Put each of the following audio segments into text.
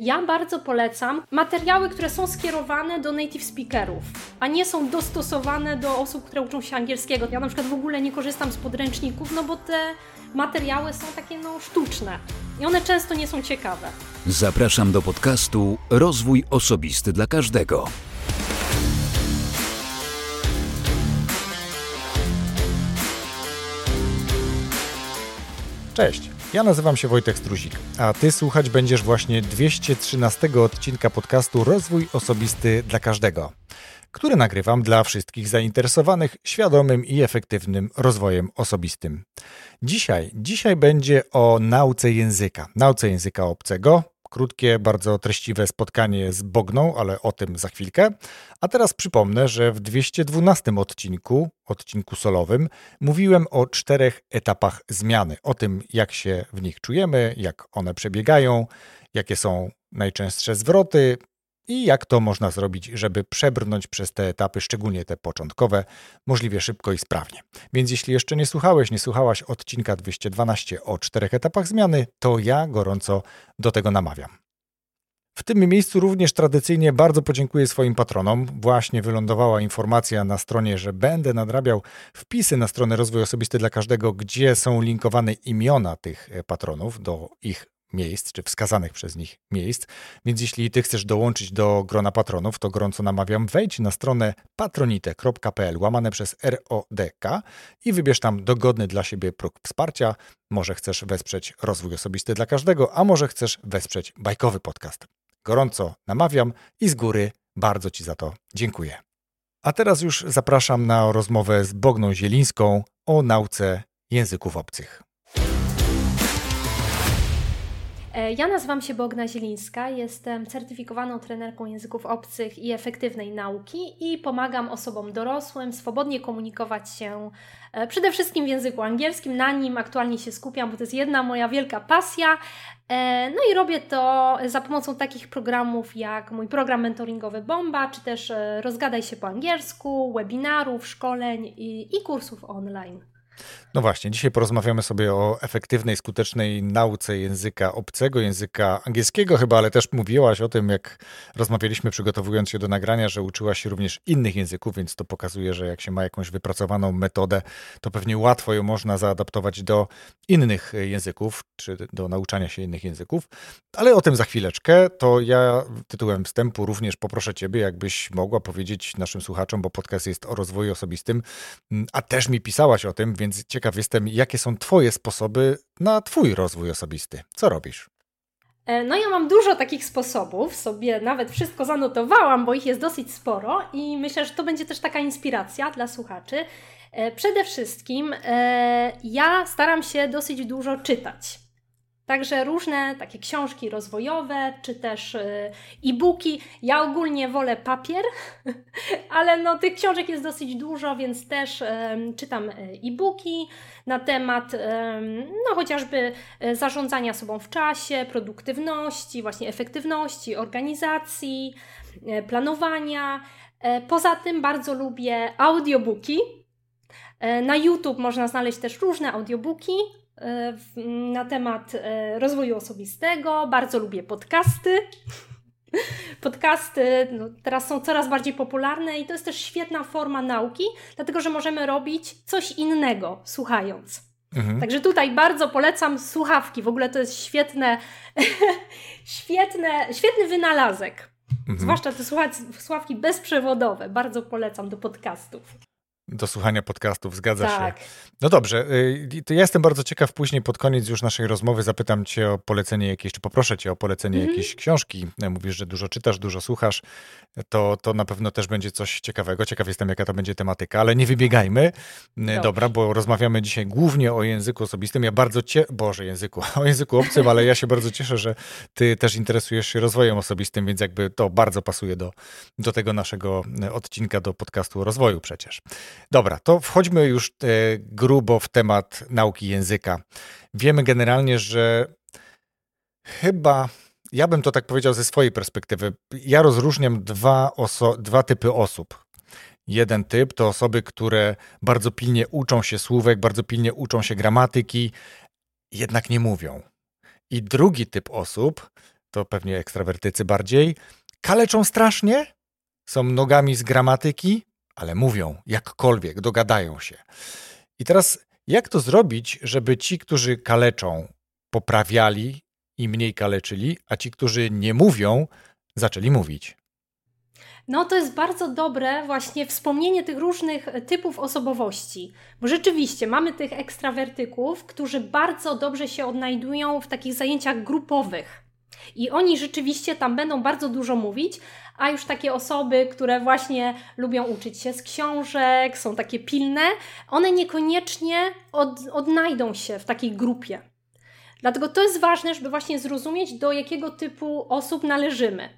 Ja bardzo polecam materiały, które są skierowane do native speakerów, a nie są dostosowane do osób, które uczą się angielskiego. Ja na przykład w ogóle nie korzystam z podręczników, no bo te materiały są takie no sztuczne i one często nie są ciekawe. Zapraszam do podcastu Rozwój Osobisty dla Każdego. Cześć. Ja nazywam się Wojtek Struzik, a ty słuchać będziesz właśnie 213 odcinka podcastu Rozwój Osobisty dla Każdego, który nagrywam dla wszystkich zainteresowanych świadomym i efektywnym rozwojem osobistym. Dzisiaj, dzisiaj będzie o nauce języka, nauce języka obcego, krótkie, bardzo treściwe spotkanie z Bogną, ale o tym za chwilkę. A teraz przypomnę, że w 212 odcinku, odcinku solowym, mówiłem o czterech etapach zmiany, o tym, jak się w nich czujemy, jak one przebiegają, jakie są najczęstsze zwroty, i jak to można zrobić, żeby przebrnąć przez te etapy, szczególnie te początkowe, możliwie szybko i sprawnie. Więc jeśli jeszcze nie słuchałeś, nie słuchałaś odcinka 212 o czterech etapach zmiany, to ja gorąco do tego namawiam. W tym miejscu również tradycyjnie bardzo podziękuję swoim patronom. Właśnie wylądowała informacja na stronie, że będę nadrabiał wpisy na stronę Rozwój Osobisty dla Każdego, gdzie są linkowane imiona tych patronów do ich miejsc, czy wskazanych przez nich miejsc. Więc jeśli ty chcesz dołączyć do grona patronów, to gorąco namawiam, wejdź na stronę patronite.pl łamane przez RODK i wybierz tam dogodny dla siebie próg wsparcia. Może chcesz wesprzeć rozwój osobisty dla każdego, a może chcesz wesprzeć bajkowy podcast. Gorąco namawiam i z góry bardzo Ci za to dziękuję. A teraz już zapraszam na rozmowę z Bogną Zielińską o nauce języków obcych. Ja nazywam się Bogna Zielińska, jestem certyfikowaną trenerką języków obcych i efektywnej nauki i pomagam osobom dorosłym swobodnie komunikować się e, przede wszystkim w języku angielskim. Na nim aktualnie się skupiam, bo to jest jedna moja wielka pasja. E, no i robię to za pomocą takich programów jak mój program mentoringowy Bomba, czy też Rozgadaj się po angielsku, webinarów, szkoleń i, i kursów online. No właśnie, dzisiaj porozmawiamy sobie o efektywnej, skutecznej nauce języka obcego, języka angielskiego chyba, ale też mówiłaś o tym, jak rozmawialiśmy przygotowując się do nagrania, że uczyłaś się również innych języków, więc to pokazuje, że jak się ma jakąś wypracowaną metodę, to pewnie łatwo ją można zaadaptować do innych języków, czy do nauczania się innych języków. Ale o tym za chwileczkę. To ja tytułem wstępu również poproszę Ciebie, jakbyś mogła powiedzieć naszym słuchaczom, bo podcast jest o rozwoju osobistym, a też mi pisałaś o tym, więc ciekawe ciekaw jestem, jakie są Twoje sposoby na Twój rozwój osobisty. Co robisz? E, no ja mam dużo takich sposobów, sobie nawet wszystko zanotowałam, bo ich jest dosyć sporo i myślę, że to będzie też taka inspiracja dla słuchaczy. E, przede wszystkim e, ja staram się dosyć dużo czytać. Także różne takie książki rozwojowe, czy też e-booki. Ja ogólnie wolę papier, ale no tych książek jest dosyć dużo, więc też czytam e, e-booki na temat no chociażby e, zarządzania sobą w czasie, produktywności, właśnie efektywności, organizacji, e, planowania. Poza tym bardzo lubię audiobooki. Na YouTube można znaleźć też różne audiobooki, na temat rozwoju osobistego. Bardzo lubię podcasty. Podcasty no, teraz są coraz bardziej popularne i to jest też świetna forma nauki, dlatego że możemy robić coś innego słuchając. Mhm. Także tutaj bardzo polecam słuchawki. W ogóle to jest świetne, świetne, świetny wynalazek. Mhm. Zwłaszcza te słuchawki bezprzewodowe. Bardzo polecam do podcastów do słuchania podcastów, zgadza tak. się. No dobrze, y, to ja jestem bardzo ciekaw, później pod koniec już naszej rozmowy zapytam cię o polecenie jakieś, czy poproszę cię o polecenie mm -hmm. jakiejś książki. Mówisz, że dużo czytasz, dużo słuchasz, to, to na pewno też będzie coś ciekawego. Ciekaw jestem, jaka to będzie tematyka, ale nie wybiegajmy. Dobrze. Dobra, bo rozmawiamy dzisiaj głównie o języku osobistym. Ja bardzo cię, Boże, języku, o języku obcym, ale ja się bardzo cieszę, że ty też interesujesz się rozwojem osobistym, więc jakby to bardzo pasuje do, do tego naszego odcinka, do podcastu o rozwoju przecież. Dobra, to wchodźmy już e, grubo w temat nauki języka. Wiemy generalnie, że chyba, ja bym to tak powiedział ze swojej perspektywy, ja rozróżniam dwa, oso- dwa typy osób. Jeden typ to osoby, które bardzo pilnie uczą się słówek, bardzo pilnie uczą się gramatyki, jednak nie mówią. I drugi typ osób to pewnie ekstrawertycy bardziej, kaleczą strasznie, są nogami z gramatyki, ale mówią jakkolwiek, dogadają się. I teraz jak to zrobić, żeby ci, którzy kaleczą, poprawiali i mniej kaleczyli, a ci, którzy nie mówią, zaczęli mówić? No to jest bardzo dobre właśnie wspomnienie tych różnych typów osobowości, bo rzeczywiście mamy tych ekstrawertyków, którzy bardzo dobrze się odnajdują w takich zajęciach grupowych. I oni rzeczywiście tam będą bardzo dużo mówić, a już takie osoby, które właśnie lubią uczyć się z książek, są takie pilne, one niekoniecznie od, odnajdą się w takiej grupie. Dlatego to jest ważne, żeby właśnie zrozumieć, do jakiego typu osób należymy.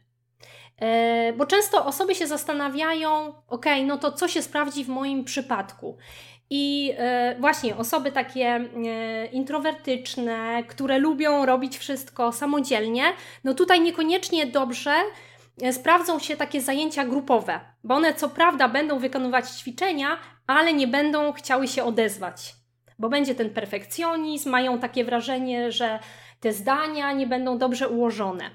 E, bo często osoby się zastanawiają, ok, no to co się sprawdzi w moim przypadku? I e, właśnie osoby takie e, introwertyczne, które lubią robić wszystko samodzielnie, no tutaj niekoniecznie dobrze sprawdzą się takie zajęcia grupowe, bo one co prawda będą wykonywać ćwiczenia, ale nie będą chciały się odezwać, bo będzie ten perfekcjonizm, mają takie wrażenie, że te zdania nie będą dobrze ułożone.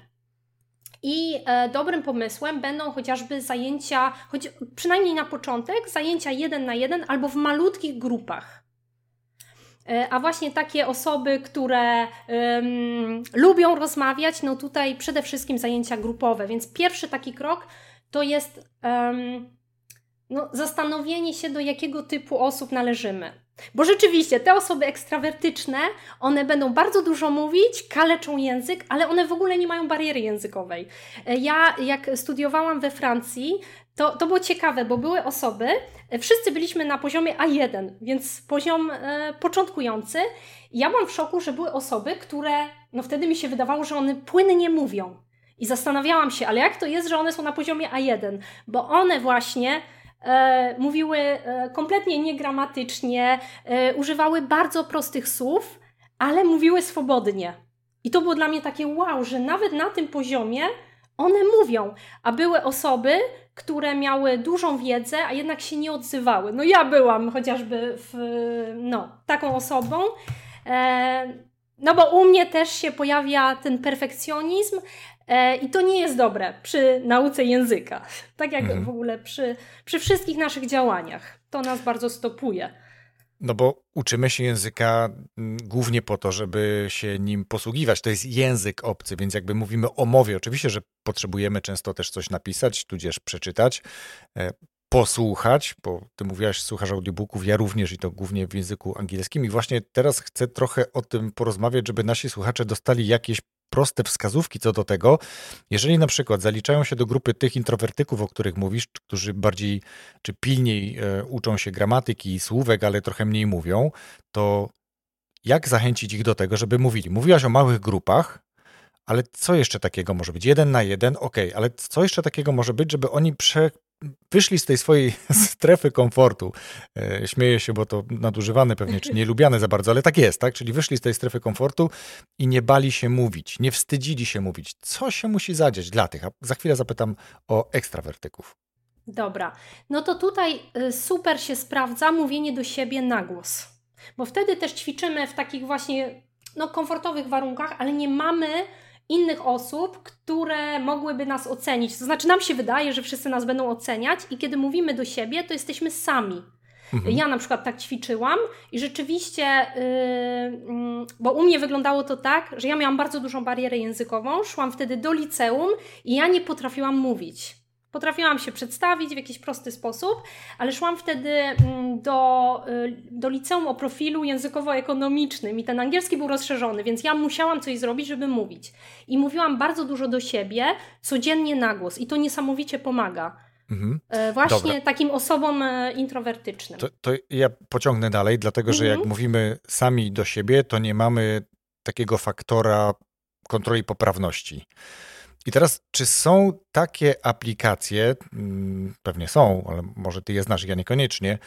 I e, dobrym pomysłem będą chociażby zajęcia, choć przynajmniej na początek, zajęcia jeden na jeden albo w malutkich grupach. E, a właśnie takie osoby, które lubią rozmawiać, no tutaj przede wszystkim zajęcia grupowe. Więc pierwszy taki krok to jest no, zastanowienie się, do jakiego typu osób należymy. Bo rzeczywiście te osoby ekstrawertyczne, one będą bardzo dużo mówić, kaleczą język, ale one w ogóle nie mają bariery językowej. E, ja, jak studiowałam we Francji, to, to było ciekawe, bo były osoby, e, wszyscy byliśmy na poziomie A1, więc poziom e, początkujący. ja byłam w szoku, że były osoby, które, no wtedy mi się wydawało, że one płynnie mówią. I zastanawiałam się, ale jak to jest, że one są na poziomie A1? Bo one właśnie mówiły e, kompletnie niegramatycznie, e, używały bardzo prostych słów, ale mówiły swobodnie. I to było dla mnie takie wow, że nawet na tym poziomie one mówią, a były osoby, które miały dużą wiedzę, a jednak się nie odzywały. No ja byłam chociażby w, no, taką osobą. E, no bo u mnie też się pojawia ten perfekcjonizm, E, I to nie jest dobre przy nauce języka, tak jak mhm. w ogóle przy, przy wszystkich naszych działaniach. To nas bardzo stopuje. No bo uczymy się języka mm, głównie po to, żeby się nim posługiwać. To jest język obcy, więc jakby mówimy o mowie. Oczywiście, że potrzebujemy często też coś napisać, tudzież przeczytać, e, posłuchać, bo ty mówiłaś, słuchasz audiobooków, ja również i to głównie w języku angielskim. I właśnie teraz chcę trochę o tym porozmawiać, żeby nasi słuchacze dostali jakieś proste wskazówki co do tego, jeżeli na przykład zaliczają się do grupy tych introwertyków, o których mówisz, którzy bardziej czy pilniej e, uczą się gramatyki i słówek, ale trochę mniej mówią, to jak zachęcić ich do tego, żeby mówili? Mówiłaś o małych grupach, ale co jeszcze takiego może być? Jeden na jeden, ok, ale co jeszcze takiego może być, żeby oni prze, wyszli z tej swojej strefy komfortu. E, śmieję się, bo to nadużywane pewnie, czy nielubiane za bardzo, ale tak jest, tak? Czyli wyszli z tej strefy komfortu i nie bali się mówić, nie wstydzili się mówić. Co się musi zadziać dla tych? A za chwilę zapytam o ekstrawertyków. Dobra, no to tutaj y, super się sprawdza mówienie do siebie na głos, bo wtedy też ćwiczymy w takich właśnie no, komfortowych warunkach, ale nie mamy innych osób, które mogłyby nas ocenić. To znaczy, nam się wydaje, że wszyscy nas będą oceniać, i kiedy mówimy do siebie, to jesteśmy sami. Mhm. Ja na przykład tak ćwiczyłam i rzeczywiście, yy, bo u mnie wyglądało to tak, że ja miałam bardzo dużą barierę językową, szłam wtedy do liceum i ja nie potrafiłam mówić. Potrafiłam się przedstawić w jakiś prosty sposób, ale szłam wtedy mm, do, y, do liceum o profilu językowo-ekonomicznym i ten angielski był rozszerzony, więc ja musiałam coś zrobić, żeby mówić. I mówiłam bardzo dużo do siebie, codziennie na głos i to niesamowicie pomaga. Mhm. E, właśnie Dobra. takim osobom e, introwertycznym. To, to, ja pociągnę dalej, dlatego że mhm. jak mówimy sami do siebie, to nie mamy takiego faktora kontroli poprawności. I teraz, czy są takie aplikacje, mm, pewnie są, ale może ty je znasz, ja niekoniecznie,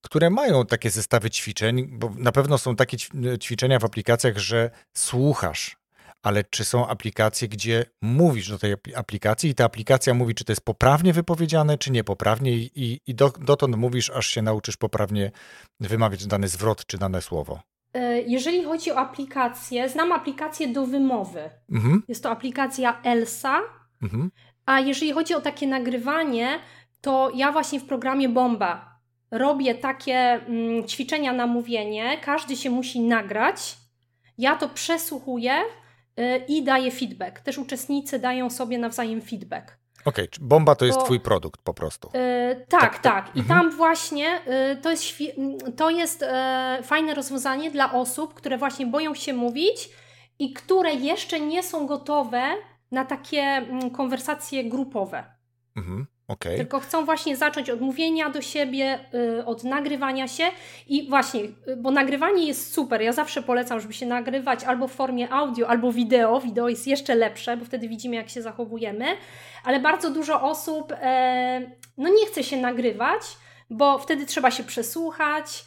które mają takie zestawy ćwiczeń, bo na pewno są takie ćwiczenia w aplikacjach, że słuchasz, ale czy są aplikacje, gdzie mówisz do tej aplikacji i ta aplikacja mówi, czy to jest poprawnie wypowiedziane, czy niepoprawnie i, i do, dotąd mówisz, aż się nauczysz poprawnie wymawiać dany zwrot czy dane słowo? E, jeżeli chodzi o aplikację, znam aplikację do wymowy. Mhm. Jest to aplikacja Elsa. Mhm. A jeżeli chodzi o takie nagrywanie, to ja właśnie w programie Bomba robię takie mm, ćwiczenia na mówienie. Każdy się musi nagrać. Ja to przesłuchuję y, i daję feedback. Też uczestnicy dają sobie nawzajem feedback. Okej, okay, bomba to jest Bo, twój produkt po prostu. Yy, tak, tak, tak. I mhm. tam właśnie yy, to jest, to jest yy, fajne rozwiązanie dla osób, które właśnie boją się mówić i które jeszcze nie są gotowe na takie konwersacje grupowe. Mhm. Okay. Tylko chcą właśnie zacząć od mówienia do siebie, yy, od nagrywania się i właśnie, yy, bo nagrywanie jest super. Ja zawsze polecam, żeby się nagrywać albo w formie audio, albo wideo. Wideo jest jeszcze lepsze, bo wtedy widzimy, jak się zachowujemy. Ale bardzo dużo osób yy, no nie chce się nagrywać, bo wtedy trzeba się przesłuchać.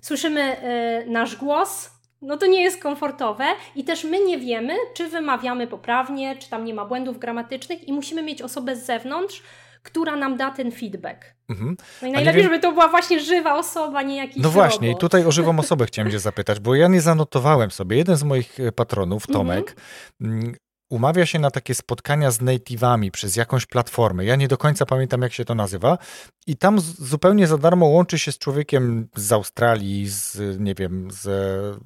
Słyszymy y, nasz głos, no to nie jest komfortowe i też my nie wiemy, czy wymawiamy poprawnie, czy tam nie ma błędów gramatycznych i musimy mieć osobę z zewnątrz, która nam da ten feedback. Mhm. No i najlepiej, żeby to była właśnie żywa osoba, nie jakiś No właśnie, robot. i tutaj o żywą osobę chciałem Cię zapytać, bo ja nie zanotowałem sobie. Jeden z moich patronów, Tomek, mhm umawia się na takie spotkania z native'ami przez jakąś platformę. Ja nie do końca pamiętam, jak się to nazywa. I tam zupełnie za darmo łączy się z człowiekiem z Australii, z, nie wiem, z,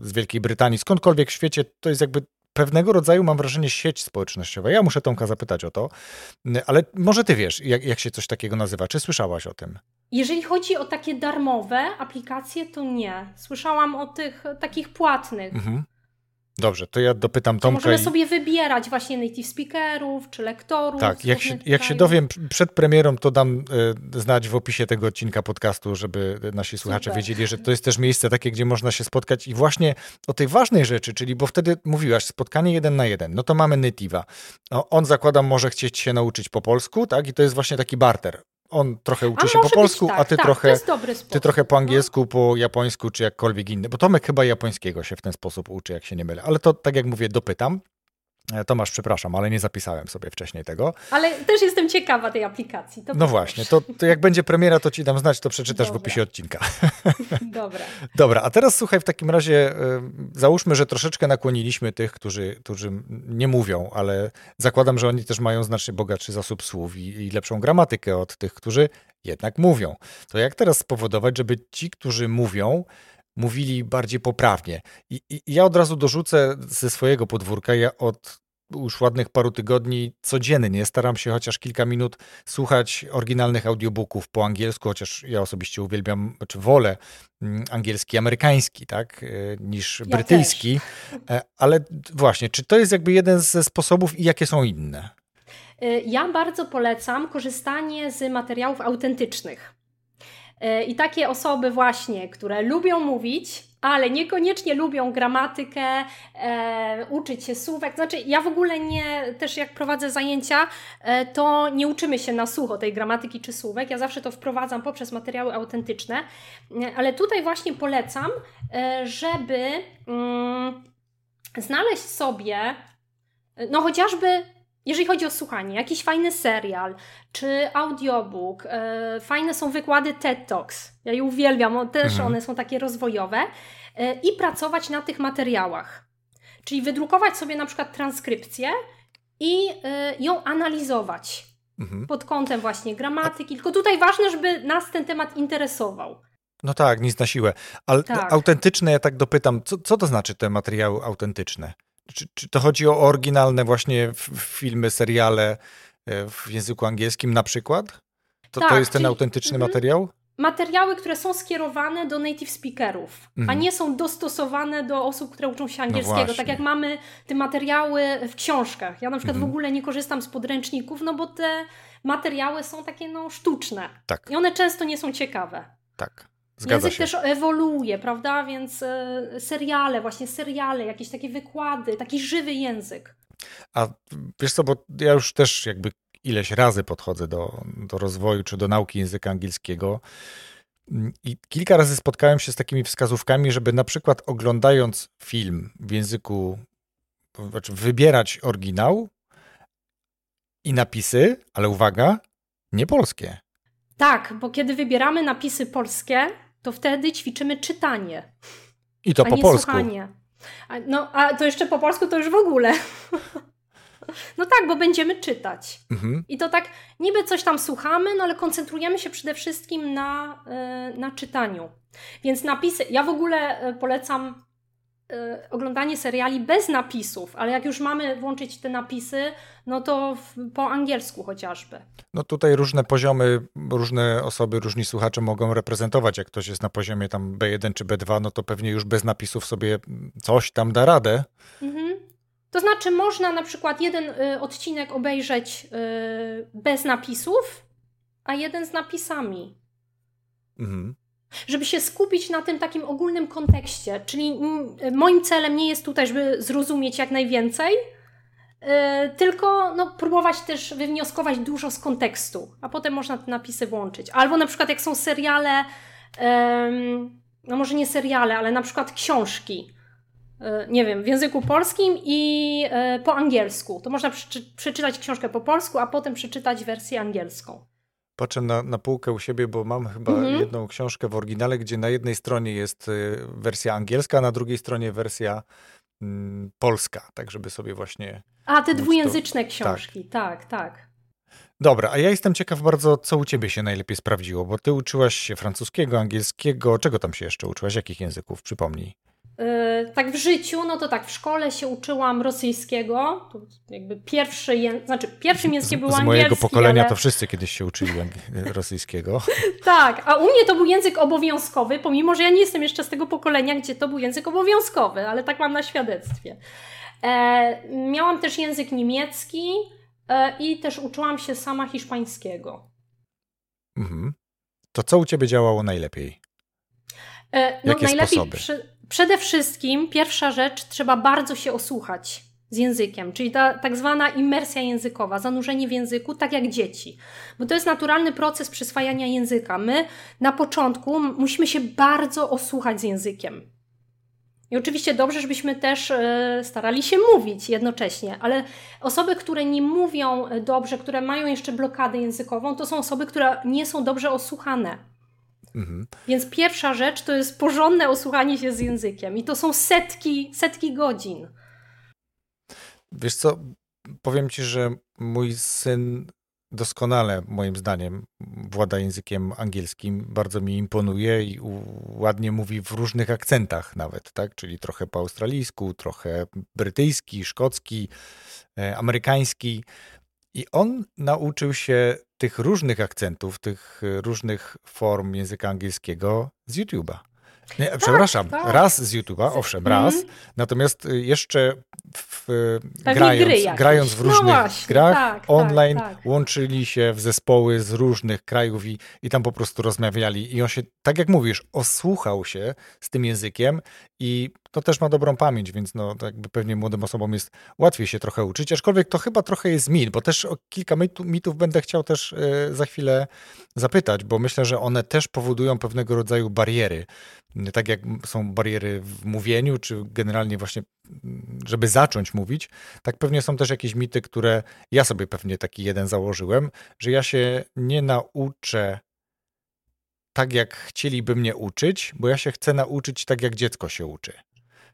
z Wielkiej Brytanii, skądkolwiek w świecie. To jest jakby pewnego rodzaju, mam wrażenie, sieć społecznościowa. Ja muszę Tomka zapytać o to, ale może ty wiesz, jak, jak się coś takiego nazywa. Czy słyszałaś o tym? Jeżeli chodzi o takie darmowe aplikacje, to nie. Słyszałam o tych takich płatnych. Mhm. Dobrze, to ja dopytam Tomka. Możemy i... sobie wybierać właśnie native speakerów czy lektorów. Tak, jak się, jak się dowiem przed premierą, to dam y, znać w opisie tego odcinka podcastu, żeby nasi słuchacze Super. wiedzieli, że to jest też miejsce takie, gdzie można się spotkać i właśnie o tej ważnej rzeczy, czyli bo wtedy mówiłaś, spotkanie jeden na jeden, no to mamy native'a. No, on zakładam może chcieć się nauczyć po polsku, tak? I to jest właśnie taki barter on trochę uczy a się po polsku, tak, a ty, tak, trochę, ty trochę po no. angielsku, po japońsku czy jakkolwiek inny. Bo Tomek chyba japońskiego się w ten sposób uczy, jak się nie mylę. Ale to, tak jak mówię, dopytam. E, Tomasz, przepraszam, ale nie zapisałem sobie wcześniej tego. Ale też jestem ciekawa tej aplikacji. no właśnie, to, to, jak będzie premiera, to ci dam znać, to przeczytasz Dobra. w opisie odcinka. Dobra. Dobra, a teraz słuchaj, w takim razie załóżmy, że troszeczkę nakłoniliśmy tych, którzy, którzy nie mówią, ale zakładam, że oni też mają znacznie bogatszy zasób słów i, i lepszą gramatykę od tych, którzy jednak mówią. To jak teraz spowodować, żeby ci, którzy mówią, mówili bardziej poprawnie. I, I, ja od razu dorzucę ze swojego podwórka. Ja od już ładnych paru tygodni codziennie staram się chociaż kilka minut słuchać oryginalnych audiobooków po angielsku, chociaż ja osobiście uwielbiam, czy wolę mm, angielski, amerykański, tak, e, niż ja brytyjski. Też. E, ale właśnie, czy to jest jakby jeden ze sposobów i jakie są inne? E, ja bardzo polecam korzystanie z materiałów autentycznych. E, I takie osoby właśnie, które lubią mówić, ale niekoniecznie lubią gramatykę, e, uczyć się słówek. Znaczy, ja w ogóle nie, też jak prowadzę zajęcia, e, to nie uczymy się na sucho tej gramatyki czy słówek. Ja zawsze to wprowadzam poprzez materiały autentyczne, e, ale tutaj właśnie polecam, e, żeby mm, znaleźć sobie, no chociażby jeżeli chodzi o słuchanie, jakiś fajny serial czy audiobook, e, fajne są wykłady TED Talks. Ja je uwielbiam, też mhm. one są takie rozwojowe. E, I pracować na tych materiałach. Czyli wydrukować sobie na przykład transkrypcję i e, ją analizować mhm. pod kątem właśnie gramatyki. Tylko tutaj ważne, żeby nas ten temat interesował. No tak, nic na siłę. Ale tak. autentyczne, ja tak dopytam, co, co to znaczy te materiały autentyczne? Czy, czy to chodzi o oryginalne właśnie filmy, seriale e, w języku angielskim na przykład? To, tak, to jest ten czyli, autentyczny mm, materiał? Materiały, które są skierowane do native speakerów, mm. a mhm. nie są dostosowane do osób, które uczą się no angielskiego. No tak jak mamy te materiały w książkach. Ja na przykład mm. w mhm. ogóle nie korzystam z podręczników, no bo te materiały są takie no sztuczne. Tak. I one często nie są ciekawe. Tak. Zgadza Język się. też ewoluuje, prawda? Więc e, seriale, właśnie seriale, jakieś takie wykłady, taki żywy język. A wiesz co, bo ja już też jakby ileś razy podchodzę do, do rozwoju czy do nauki języka angielskiego. I kilka razy spotkałem się z takimi wskazówkami, żeby na przykład oglądając film w języku, znaczy wybierać oryginał i napisy, ale uwaga, nie polskie. Tak, bo kiedy wybieramy napisy polskie, to wtedy ćwiczymy czytanie. I to po polsku. Słuchanie. A, no, a to jeszcze po polsku to już w ogóle. No tak, bo będziemy czytać. Mhm. I to tak niby coś tam słuchamy, no ale koncentrujemy się przede wszystkim na, y, na czytaniu. Więc napisy, ja w ogóle y, polecam oglądanie seriali bez napisów, ale jak już mamy włączyć te napisy, no to w, po angielsku chociażby. No tutaj różne poziomy, różne osoby, różni słuchacze mogą reprezentować. Jak ktoś jest na poziomie tam B1 czy B2, no to pewnie już bez napisów sobie coś tam da radę. Mhm. To znaczy, można na przykład jeden y, odcinek obejrzeć y, bez napisów, a jeden z napisami. Mhm. Żeby się skupić na tym takim ogólnym kontekście. Czyli moim celem nie jest tutaj, żeby zrozumieć jak najwięcej, y, tylko no, próbować też wywnioskować dużo z kontekstu, a potem można te napisy włączyć. Albo na przykład jak są seriale, no może nie seriale, ale na przykład książki e, nie wiem, w języku polskim i e, po angielsku. To można przeczy- przeczytać książkę po polsku, a potem przeczytać wersję angielską. Patrzę na, na półkę u siebie, bo mam chyba Mhm. jedną książkę w oryginale, gdzie na jednej stronie jest y, wersja angielska, a na drugiej stronie wersja mm, polska, tak żeby sobie właśnie... A, te Móc to- dwujęzyczne książki, tak, tak. Dobra, a ja jestem ciekaw bardzo, co u ciebie się najlepiej sprawdziło, bo ty uczyłaś się francuskiego, angielskiego, czego tam się jeszcze uczyłaś? Jakich języków? Przypomnij. E, tak w życiu, no to tak, w szkole się uczyłam rosyjskiego, to jakby pierwszy, ję... znaczy pierwszym językiem Z, był z angielski, mojego pokolenia ale... to wszyscy kiedyś się uczyli rosyjskiego. Tak, a u mnie to był język obowiązkowy, pomimo, że ja nie jestem jeszcze z tego pokolenia, gdzie to był język obowiązkowy, ale tak mam na świadectwie. E, miałam też język niemiecki e, i też uczyłam się sama hiszpańskiego. Mhm. To co u ciebie działało najlepiej? E, no Jakie najlepiej sposoby? przy, przede wszystkim pierwsza rzecz, trzeba bardzo się osłuchać z językiem, czyli ta tak zwana imersja językowa, zanurzenie w języku, tak jak dzieci. Bo to jest naturalny proces przyswajania języka. My na początku musimy się bardzo osłuchać z językiem. I oczywiście dobrze, żebyśmy też e, starali się mówić jednocześnie, ale osoby, które nie mówią dobrze, które mają jeszcze blokadę językową, to są osoby, które nie są dobrze osłuchane. Mhm. Więc pierwsza rzecz to jest porządne osłuchanie się z językiem. I to są setki, setki godzin. Wiesz co, powiem ci, że mój syn doskonale, moim zdaniem, włada językiem angielskim, bardzo mi imponuje i ładnie mówi w różnych akcentach nawet, tak? Czyli trochę po australijsku, trochę brytyjski, szkocki, e, amerykański. I on nauczył się tych różnych akcentów, tych e, różnych form języka angielskiego z YouTube'a. Nie, przepraszam, tak. raz z YouTube'a, owszem, raz, Mhm. natomiast y, jeszcze w, grając, grając w No różnych właśnie, grach tak, tak, online, tak. łączyli się w zespoły z różnych krajów i, i tam po prostu rozmawiali. I on się, tak jak mówisz, osłuchał się z tym językiem i to też ma dobrą pamięć, więc no, jakby pewnie młodym osobom jest łatwiej się trochę uczyć, aczkolwiek to chyba trochę jest mit, bo też o kilka mitu, mitów będę chciał też e, za chwilę zapytać, bo myślę, że one też powodują pewnego rodzaju bariery. Tak jak są bariery w mówieniu, czy generalnie właśnie, mm, żeby zacząć mówić, tak pewnie są też jakieś mity, które ja sobie pewnie taki jeden założyłem, że ja się nie nauczę tak, jak chcieliby mnie uczyć, bo ja się chcę nauczyć tak, jak dziecko się uczy.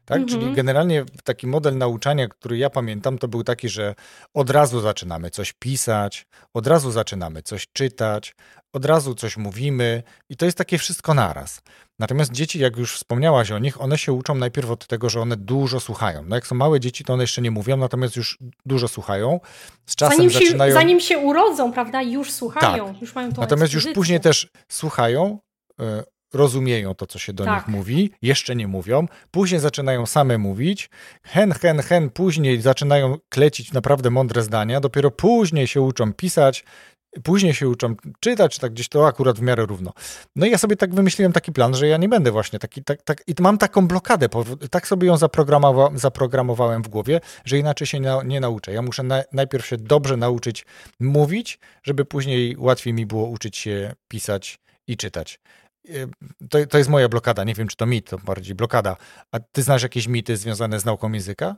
Tak? Mhm. Czyli generalnie taki model nauczania, który ja pamiętam, to był taki, że od razu zaczynamy coś pisać, od razu zaczynamy coś czytać, od razu coś mówimy i to jest takie wszystko naraz. Natomiast dzieci, jak już wspomniałaś o nich, one się uczą najpierw od tego, że one dużo słuchają. No jak są małe dzieci, to one jeszcze nie mówią, natomiast już dużo słuchają. Z czasem Zanim się, zaczynają... zanim się urodzą, prawda, już słuchają, już mają tą Natomiast już ekspozycję. później też słuchają, e, rozumieją to, co się do Tak. nich mówi, jeszcze nie mówią, później zaczynają same mówić, hen, hen, hen, później zaczynają klecić naprawdę mądre zdania, dopiero później się uczą pisać, później się uczą czytać, tak gdzieś to akurat w miarę równo. No i ja sobie tak wymyśliłem taki plan, że ja nie będę właśnie taki, tak, tak i mam taką blokadę, tak sobie ją zaprogramowa- zaprogramowałem w głowie, że inaczej się na, nie nauczę. Ja muszę na, najpierw się dobrze nauczyć mówić, żeby później łatwiej mi było uczyć się pisać i czytać. Y, To, to jest moja blokada. Nie wiem, czy to mit, to bardziej blokada. A ty znasz jakieś mity związane z nauką języka?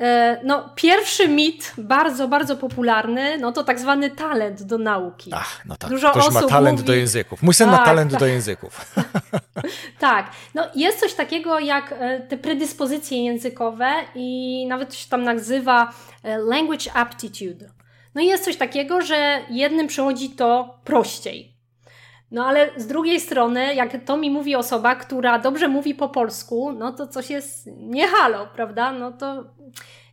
E, no, pierwszy mit, bardzo, bardzo popularny, no to tak zwany talent do nauki. Ach, no tak. Dużo Ktoś ma talent mówi... do języków. Mój syn tak, ma talent tak. do języków. tak. No, jest coś takiego jak e, te predyspozycje językowe i nawet się tam nazywa e, language aptitude. No i jest coś takiego, że jednym przychodzi to prościej. No ale z drugiej strony, jak to mi mówi osoba, która dobrze mówi po polsku, no to coś jest nie halo, prawda? No to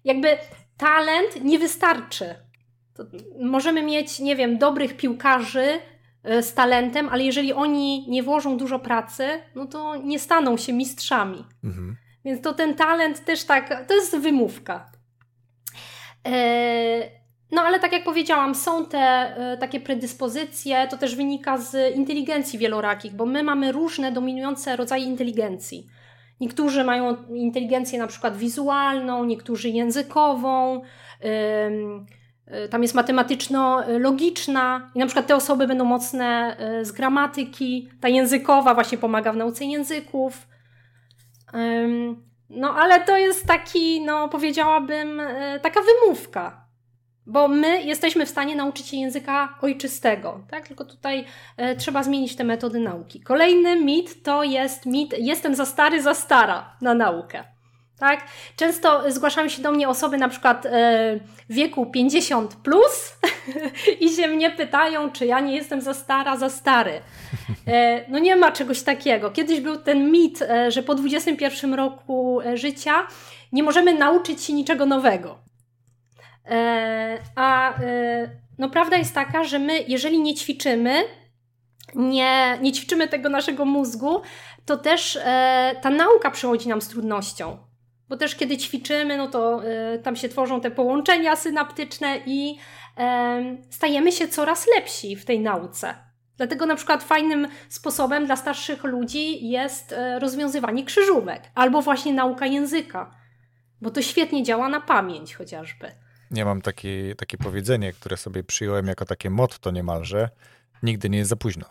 jakby talent nie wystarczy. To możemy mieć, nie wiem, dobrych piłkarzy e, z talentem, ale jeżeli oni nie włożą dużo pracy, no to nie staną się mistrzami. Mhm. Więc to ten talent też tak, to jest wymówka. Eee, no ale tak jak powiedziałam, są te y, takie predyspozycje, to też wynika z inteligencji wielorakich, bo my mamy różne dominujące rodzaje inteligencji. Niektórzy mają inteligencję na przykład wizualną, niektórzy językową, y, tam jest matematyczno-logiczna i na przykład te osoby będą mocne y, z gramatyki, ta językowa właśnie pomaga w nauce języków. No ale to jest taki, no powiedziałabym, taka wymówka, bo my jesteśmy w stanie nauczyć się języka ojczystego, tak? Tylko tutaj e, trzeba zmienić te metody nauki. Kolejny mit to jest mit jestem za stary, za stara na naukę. Tak? Często zgłaszają się do mnie osoby na przykład e, wieku 50 plus i się mnie pytają, czy ja nie jestem za stara, za stary. E, no nie ma czegoś takiego. Kiedyś był ten mit, e, że po 21 roku e, życia nie możemy nauczyć się niczego nowego. E, a e, no, prawda jest taka, że my, jeżeli nie ćwiczymy, nie, nie ćwiczymy tego naszego mózgu, to też e, ta nauka przychodzi nam z trudnością. Bo też kiedy ćwiczymy, no to tam się tworzą te połączenia synaptyczne i stajemy się coraz lepsi w tej nauce. Dlatego na przykład fajnym sposobem dla starszych ludzi jest rozwiązywanie krzyżówek albo właśnie nauka języka, bo to świetnie działa na pamięć chociażby. Ja mam takie, takie powiedzenie, które sobie przyjąłem jako takie motto niemalże. Nigdy nie jest za późno.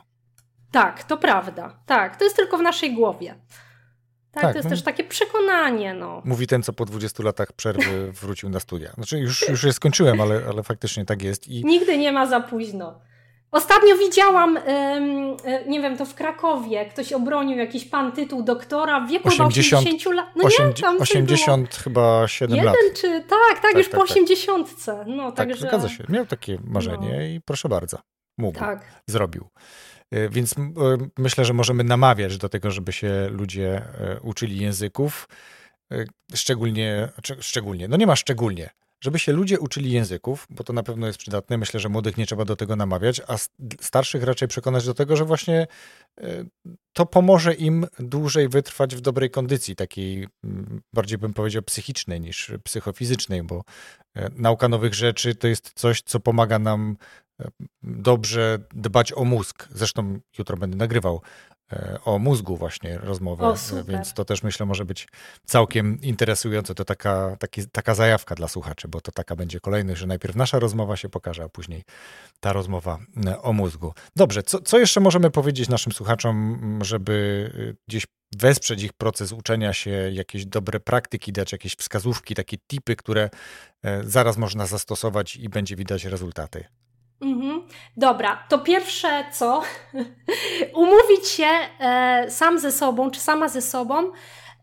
Tak, to prawda. Tak, to jest tylko w naszej głowie. Tak, tak to jest no. też takie przekonanie. No. Mówi ten, co po 20 latach przerwy wrócił na studia. Znaczy, już, już je skończyłem, ale, ale faktycznie tak jest. I... Nigdy nie ma za późno. Ostatnio widziałam, e, nie wiem, to w Krakowie, ktoś obronił jakiś pan tytuł doktora w wieku 80, 80 lat. No 8, nie, tam 80 chyba 7 Jeden lat. czy, tak, tak, tak już tak, po tak. 80. No, tak, także... zgadza się. Miał takie marzenie no. i proszę bardzo, mógł, tak. zrobił. E, więc e, myślę, że możemy namawiać do tego, żeby się ludzie uczyli języków. Szczególnie, szczególnie, no nie ma szczególnie, żeby się ludzie uczyli języków, bo to na pewno jest przydatne. Myślę, że młodych nie trzeba do tego namawiać, a starszych raczej przekonać do tego, że właśnie e, to pomoże im dłużej wytrwać w dobrej kondycji, takiej bardziej bym powiedział psychicznej niż psychofizycznej, bo e, nauka nowych rzeczy to jest coś, co pomaga nam e, dobrze dbać o mózg. Zresztą jutro będę nagrywał o mózgu właśnie rozmowę, o, więc to też myślę może być całkiem interesujące. To taka, taki, taka zajawka dla słuchaczy, bo to taka będzie kolejność, że najpierw nasza rozmowa się pokaże, a później ta rozmowa e, o mózgu. Dobrze, co, co jeszcze możemy powiedzieć naszym słuchaczom, żeby e, gdzieś wesprzeć ich proces uczenia się, jakieś dobre praktyki, dać jakieś wskazówki, takie tipy, które zaraz można zastosować i będzie widać rezultaty? Mhm. Dobra, to pierwsze co? Umówić się e, sam ze sobą, czy sama ze sobą,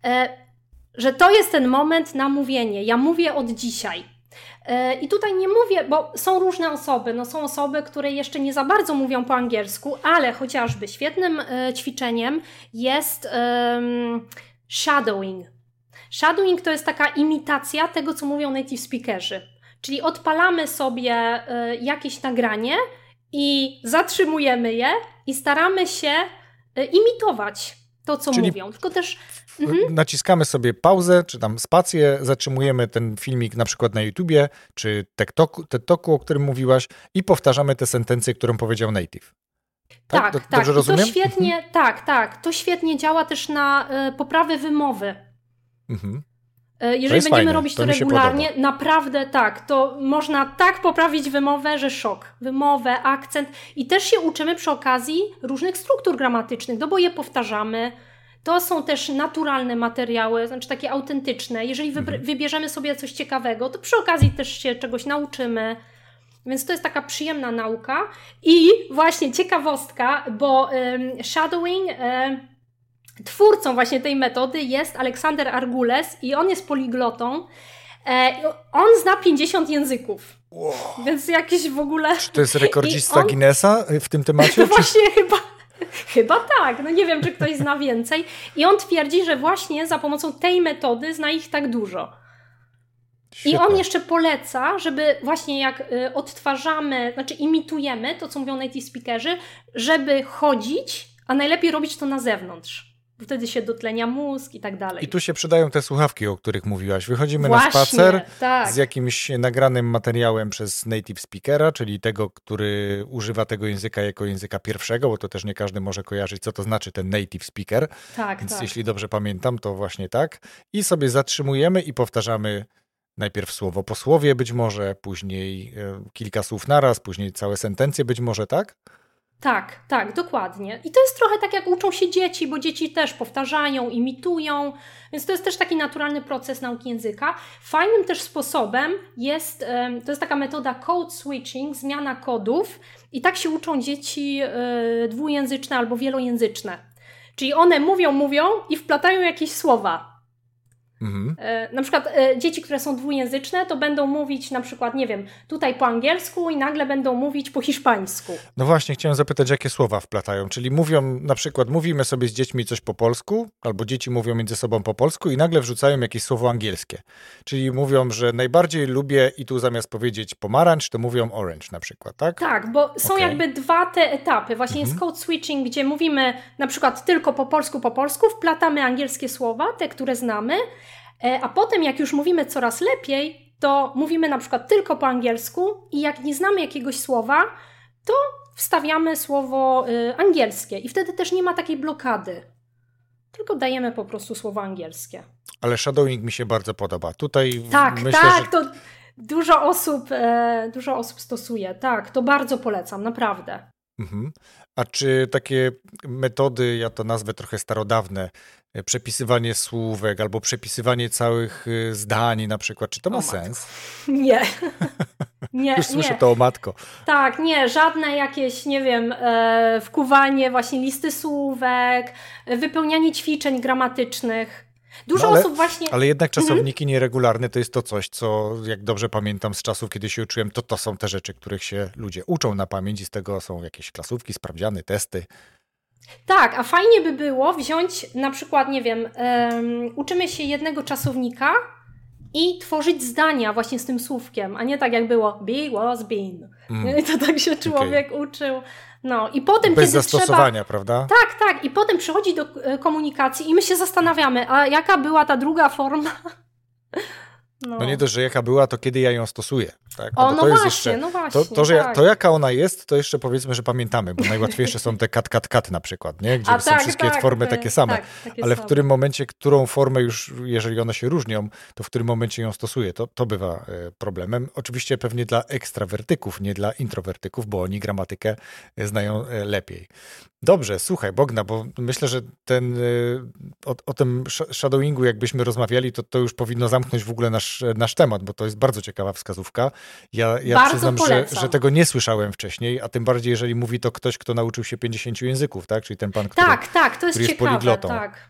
e, że to jest ten moment na mówienie. Ja mówię od dzisiaj. E, I tutaj nie mówię, bo są różne osoby. No, są osoby, które jeszcze nie za bardzo mówią po angielsku, ale chociażby świetnym e, ćwiczeniem jest shadowing. Shadowing to jest taka imitacja tego, co mówią native speakerzy. Czyli odpalamy sobie y, jakieś nagranie i zatrzymujemy je i staramy się y, imitować to, co Czyli mówią. Tylko też. Mhm. Naciskamy sobie pauzę, czy tam spację, zatrzymujemy ten filmik na przykład na YouTubie, czy TikToku, o którym mówiłaś, i powtarzamy tę sentencję, którą powiedział Native. Tak, tak. tak. rozumiem? To świetnie, mhm. tak, tak. To świetnie działa też na y, poprawę wymowy. Mhm. E, jeżeli będziemy fajne. robić to, to regularnie, naprawdę tak, to można tak poprawić wymowę, że szok. Wymowę, akcent i też się uczymy przy okazji różnych struktur gramatycznych, no bo je powtarzamy. To są też naturalne materiały, znaczy takie autentyczne. Jeżeli mhm. wybierzemy sobie coś ciekawego, to przy okazji też się czegoś nauczymy. Więc to jest taka przyjemna nauka. I właśnie ciekawostka, bo um, shadowing. Um, twórcą właśnie tej metody jest Aleksander Argules i on jest poliglotą. E, on zna 50 języków. Wow. Więc jakiś w ogóle. Czy to jest rekordzista on... Guinnessa w tym temacie? właśnie czy... chyba. Chyba tak, no nie wiem, czy ktoś zna więcej. I on twierdzi, że właśnie za pomocą tej metody zna ich tak dużo. Świetne. I on jeszcze poleca, żeby właśnie jak y, odtwarzamy, znaczy imitujemy to, co mówią native speakerzy, żeby chodzić, a najlepiej robić to na zewnątrz wtedy się dotlenia mózg i tak dalej. I tu się przydają te słuchawki, o których mówiłaś. Wychodzimy Właśnie, na spacer tak. z jakimś nagranym materiałem przez native speakera, czyli tego, który używa tego języka jako języka pierwszego, bo to też nie każdy może kojarzyć, co to znaczy ten native speaker. Tak, Więc tak. jeśli dobrze pamiętam, to właśnie tak. I sobie zatrzymujemy i powtarzamy najpierw słowo po słowie być może, później e, kilka słów naraz, później całe sentencje być może, tak? Tak, tak, dokładnie. I to jest trochę tak, jak uczą się dzieci, bo dzieci też powtarzają, imitują, więc to jest też taki naturalny proces nauki języka. Fajnym też sposobem jest, to jest taka metoda code switching, zmiana kodów, i tak się uczą dzieci e, dwujęzyczne albo wielojęzyczne. Czyli one mówią, mówią i wplatają jakieś słowa. Mhm. E, na przykład e, dzieci, które są dwujęzyczne, to będą mówić na przykład, nie wiem, tutaj po angielsku i nagle będą mówić po hiszpańsku. No właśnie, chciałem zapytać, jakie słowa wplatają? Czyli mówią, na przykład mówimy sobie z dziećmi coś po polsku, albo dzieci mówią między sobą po polsku i nagle wrzucają jakieś słowo angielskie. Czyli mówią, że najbardziej lubię i tu zamiast powiedzieć pomarańcz, to mówią orange na przykład, tak? Tak, bo są okay. jakby dwa te etapy. Właśnie mhm. jest code switching, gdzie mówimy na przykład tylko po polsku, po polsku, wplatamy angielskie słowa, te, które znamy, a potem, jak już mówimy coraz lepiej, to mówimy na przykład tylko po angielsku i jak nie znamy jakiegoś słowa, to wstawiamy słowo y, angielskie i wtedy też nie ma takiej blokady. Tylko dajemy po prostu słowo angielskie. Ale shadowing mi się bardzo podoba. Tutaj tak, myślę, tak, że... to dużo osób, e, dużo osób stosuje. Tak, to bardzo polecam, naprawdę. Mhm. A czy takie metody, ja to nazwę trochę starodawne, e, przepisywanie słówek albo przepisywanie całych e, zdań na przykład, czy to ma o sens? Nie. nie Już słyszę nie. to o matko. Tak, nie, żadne jakieś, nie wiem, e, wkuwanie właśnie listy słówek, wypełnianie ćwiczeń gramatycznych. Dużo no ale, osób właśnie. Ale jednak mhm. czasowniki mhm. nieregularne to jest to coś, co jak dobrze pamiętam z czasów, kiedy się uczyłem, to to są te rzeczy, których się ludzie uczą na pamięć i z tego są jakieś klasówki, sprawdziany, testy. Tak, a fajnie by było wziąć na przykład, nie wiem, um, uczymy się jednego czasownika i tworzyć zdania właśnie z tym słówkiem, a nie tak jak było be, was, been. Mm. I to tak się człowiek okay. uczył. No i potem, Bez kiedy zastosowania, trzeba... prawda? Tak, tak. I potem przychodzi do e, komunikacji i my się zastanawiamy, a jaka była ta druga forma no. no. nie dość, że jaka była, to kiedy ja ją stosuję. Tak? No o, no, właśnie, jeszcze, no właśnie. To, to, że tak. to, jaka ona jest, to jeszcze powiedzmy, że pamiętamy, bo najłatwiejsze są te kat, kat, kat na przykład, nie? gdzie A, są tak, wszystkie tak, formy takie same. Tak, takie Ale w którym momencie, którą formę już, jeżeli one się różnią, to w którym momencie ją stosuję, to, to bywa e, problemem. Oczywiście pewnie dla ekstrawertyków, nie dla introwertyków, bo oni gramatykę e, znają e, lepiej. Dobrze, słuchaj, Bogna, bo myślę, że ten, o, o tym shadowingu, jakbyśmy rozmawiali, to, to już powinno zamknąć w ogóle nasz, nasz temat, bo to jest bardzo ciekawa wskazówka. Ja, ja przyznam, że, że, tego nie słyszałem wcześniej, a tym bardziej, jeżeli mówi to ktoś, kto nauczył się 50 języków, tak? Czyli ten pan, który, tak, tak, to jest, który jest ciekawe, poliglotą. Tak.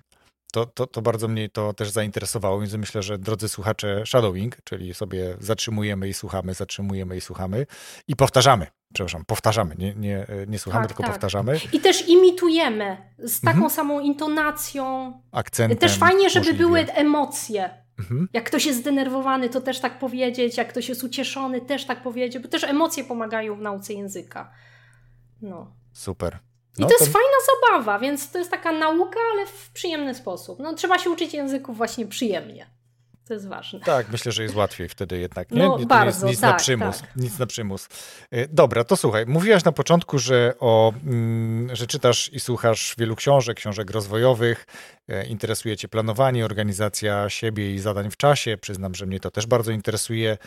To, to, to bardzo mnie to też zainteresowało, więc myślę, że drodzy słuchacze, shadowing, czyli sobie zatrzymujemy i słuchamy, zatrzymujemy i słuchamy i powtarzamy. Przepraszam, powtarzamy, nie, nie, nie słuchamy, tak, tylko tak. powtarzamy. I też imitujemy z taką mhm. samą intonacją. Akcentem. Też fajnie, żeby możliwie. były emocje. Mhm. Jak ktoś jest zdenerwowany, to też tak powiedzieć, jak ktoś jest ucieszony, też tak powiedzieć, bo też emocje pomagają w nauce języka. No. Super. No, I to, to jest fajna zabawa, więc to jest taka nauka, ale w przyjemny sposób. No, trzeba się uczyć języków właśnie przyjemnie. To jest ważne. Tak, myślę, że jest łatwiej wtedy jednak. Nie, no, nie bardzo, nic tak, na przymus. Tak. Nic na przymus. E, dobra, to słuchaj, mówiłaś na początku, że, o, mm, że czytasz i słuchasz wielu książek, książek rozwojowych, e, interesuje cię planowanie, organizacja siebie i zadań w czasie. Przyznam, że mnie to też bardzo interesuje.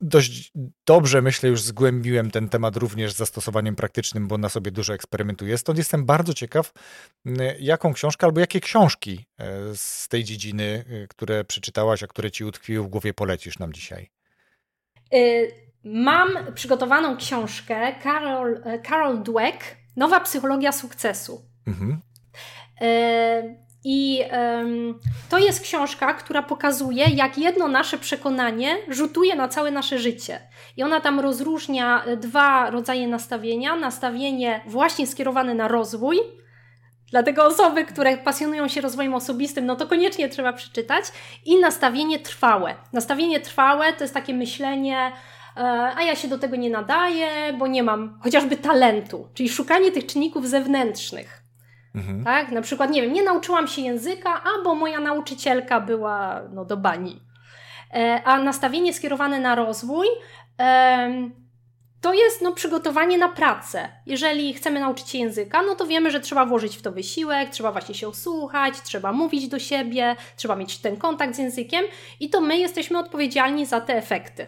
Dość dobrze, myślę, już zgłębiłem ten temat również z zastosowaniem praktycznym, bo na sobie dużo eksperymentuję. Stąd jestem bardzo ciekaw, jaką książkę albo jakie książki e, z tej dziedziny, e, które przeczytałaś, a które ci utkwiły w głowie, polecisz nam dzisiaj. Mam przygotowaną książkę Carol, Carol Dweck, Nowa psychologia sukcesu. Mhm. I um, to jest książka, która pokazuje, jak jedno nasze przekonanie rzutuje na całe nasze życie. I ona tam rozróżnia dwa rodzaje nastawienia: nastawienie właśnie skierowane na rozwój. Dlatego osoby, które pasjonują się rozwojem osobistym, no to koniecznie trzeba przeczytać. I nastawienie trwałe. Nastawienie trwałe to jest takie myślenie, e, a ja się do tego nie nadaję, bo nie mam chociażby talentu, czyli szukanie tych czynników zewnętrznych. Mhm. Tak? Na przykład, nie wiem, nie nauczyłam się języka, albo moja nauczycielka była no, do bani. E, a nastawienie skierowane na rozwój e, to jest no, przygotowanie na pracę. Jeżeli chcemy nauczyć się języka, no to wiemy, że trzeba włożyć w to wysiłek, trzeba właśnie się osłuchać, trzeba mówić do siebie, trzeba mieć ten kontakt z językiem i to my jesteśmy odpowiedzialni za te efekty.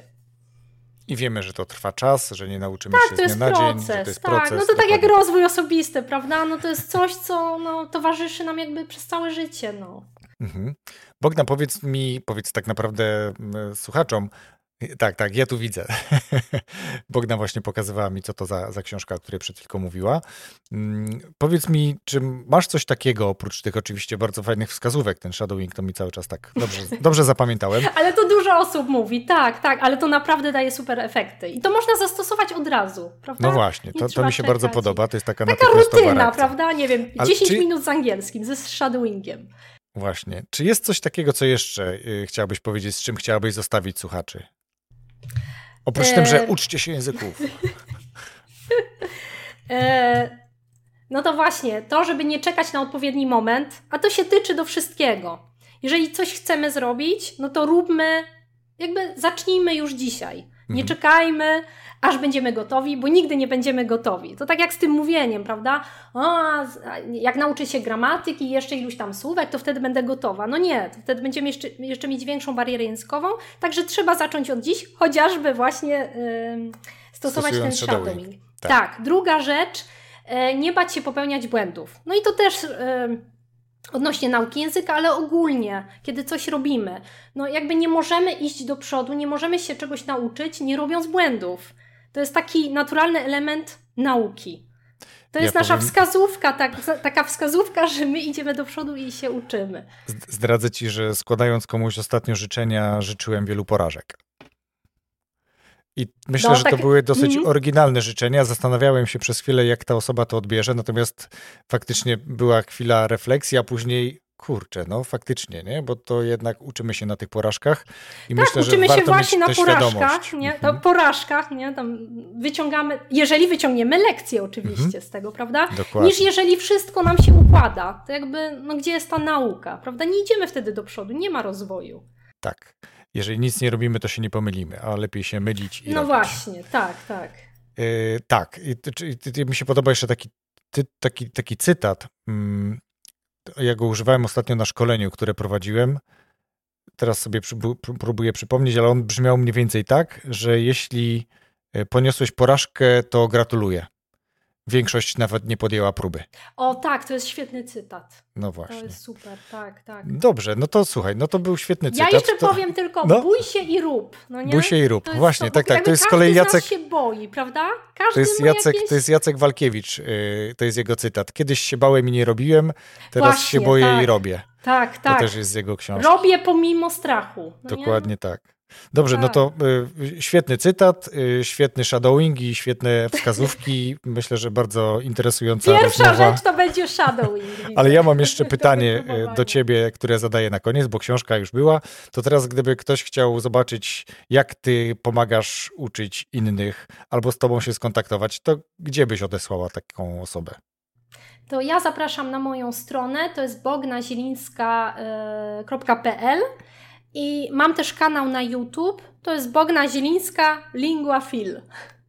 I wiemy, że to trwa czas, że nie nauczymy tak, się z dnia na dzień, że to jest tak. proces. No to tak jak rozwój osobisty, prawda? No to jest coś, co no, towarzyszy nam jakby przez całe życie. No. Mhm. Bogna, powiedz mi, powiedz tak naprawdę słuchaczom, tak, tak, ja tu widzę. Bogna właśnie pokazywała mi, co to za, za książka, o której przed chwilą mówiła. Hmm, powiedz mi, czy masz coś takiego, oprócz tych oczywiście bardzo fajnych wskazówek, ten shadowing to mi cały czas tak dobrze, dobrze zapamiętałem. Ale to dużo osób mówi, tak, tak, ale to naprawdę daje super efekty. I to można zastosować od razu, prawda? No właśnie, to, to mi się bardzo podoba, to jest taka Taka rutyna, reakcja. prawda? Nie wiem, ale 10 czy... minut z angielskim, ze shadowingiem. Właśnie. Czy jest coś takiego, co jeszcze y, chciałabyś powiedzieć, z czym chciałabyś zostawić słuchaczy? Oprócz e... tym, że uczcie się języków. e... No to właśnie, to, żeby nie czekać na odpowiedni moment, a to się tyczy do wszystkiego. Jeżeli coś chcemy zrobić, no to róbmy, jakby zacznijmy już dzisiaj. Nie mhm. czekajmy, aż będziemy gotowi, bo nigdy nie będziemy gotowi. To tak jak z tym mówieniem, prawda? O, jak nauczę się gramatyki i jeszcze iluś tam słówek, to wtedy będę gotowa. No nie, to wtedy będziemy jeszcze, jeszcze mieć większą barierę językową, także trzeba zacząć od dziś, chociażby właśnie yy, stosować ten shadowing. Tak. tak. Druga rzecz, yy, nie bać się popełniać błędów. No i to też... Yy, odnośnie nauki języka, ale ogólnie, kiedy coś robimy, no jakby nie możemy iść do przodu, nie możemy się czegoś nauczyć, nie robiąc błędów. To jest taki naturalny element nauki. To jest ja nasza powiem... wskazówka, tak, taka wskazówka, że my idziemy do przodu i się uczymy. Zdradzę ci, że składając komuś ostatnio życzenia, życzyłem wielu porażek. I myślę, no, że tak... to były dosyć mm -hmm. oryginalne życzenia. Zastanawiałem się przez chwilę, jak ta osoba to odbierze, natomiast faktycznie była chwila refleksji, a później kurczę, no faktycznie, nie? Bo to jednak uczymy się na tych porażkach i tak, myślę, uczymy się właśnie na porażkach, nie? To mhm. porażkach, nie? Tam wyciągamy, jeżeli wyciągniemy lekcje oczywiście mhm. z tego, prawda? Dokładnie. Niż jeżeli wszystko nam się układa, to jakby, no gdzie jest ta nauka, prawda? Nie idziemy wtedy do przodu, nie ma rozwoju. Tak. Jeżeli nic nie robimy, to się nie pomylimy, a lepiej się mylić i No robić. właśnie, tak, tak. Yy, tak, I, mi się podoba jeszcze taki, ty, taki, taki cytat. Mm, ja go używałem ostatnio na szkoleniu, które prowadziłem. Teraz sobie próbuję przypomnieć, ale on brzmiał mniej więcej tak, że jeśli e, poniosłeś porażkę, to gratuluję. Większość nawet nie podjęła próby. O tak, to jest świetny cytat. No właśnie. To jest super, tak, tak. Dobrze, no to słuchaj, no to był świetny cytat. Ja jeszcze to... powiem tylko, no? bój się i rób. No nie? Bój się i rób, właśnie, to, tak, tak. To jest z kolei Jacek... się boi, prawda? Każdy to jest, Jacek, jakieś... to jest Jacek Walkiewicz, yy, to jest jego cytat. Kiedyś się bałem i nie robiłem, teraz właśnie, się boję tak. i robię. Tak, tak. To też jest z jego książki. Robię pomimo strachu. No Dokładnie nie? tak. Dobrze, no tak. to y, świetny cytat, y, świetny shadowing i świetne wskazówki. Myślę, że bardzo interesująca Pierwsza rozmowa. rzecz to będzie shadowing. Ale ja mam jeszcze pytanie y, do ciebie, które zadaję na koniec, bo książka już była. To teraz, gdyby ktoś chciał zobaczyć, jak ty pomagasz uczyć innych albo z tobą się skontaktować, to gdzie byś odesłała taką osobę? to ja zapraszam na moją stronę, to jest bognazilińska.pl i mam też kanał na YouTube, to jest Bogna Zielińska Lingua Fil.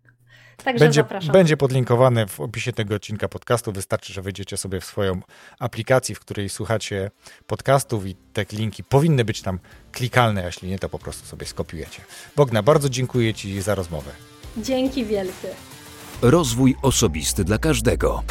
także będzie, zapraszam. Będzie podlinkowane w opisie tego odcinka podcastu. Wystarczy, że wejdziecie sobie w swoją aplikację, w której słuchacie podcastów i te linki powinny być tam klikalne, a jeśli nie, to po prostu sobie skopiujecie. Bogna, bardzo dziękuję Ci za rozmowę. Dzięki wielkie. Rozwój osobisty dla każdego.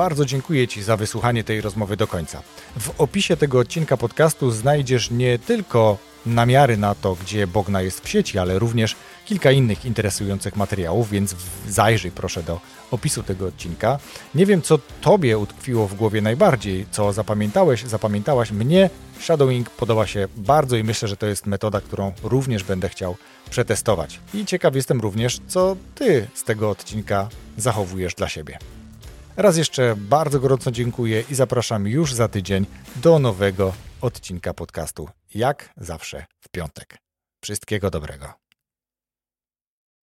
Bardzo dziękuję Ci za wysłuchanie tej rozmowy do końca. W opisie tego odcinka podcastu znajdziesz nie tylko namiary na to, gdzie Bogna jest w sieci, ale również kilka innych interesujących materiałów, więc zajrzyj proszę do opisu tego odcinka. Nie wiem, co Tobie utkwiło w głowie najbardziej, co zapamiętałeś, zapamiętałaś. Mnie shadowing podoba się bardzo i myślę, że to jest metoda, którą również będę chciał przetestować. I ciekaw jestem również, co Ty z tego odcinka zachowujesz dla siebie. Raz jeszcze bardzo gorąco dziękuję i zapraszam już za tydzień do nowego odcinka podcastu. Jak zawsze w piątek. Wszystkiego dobrego.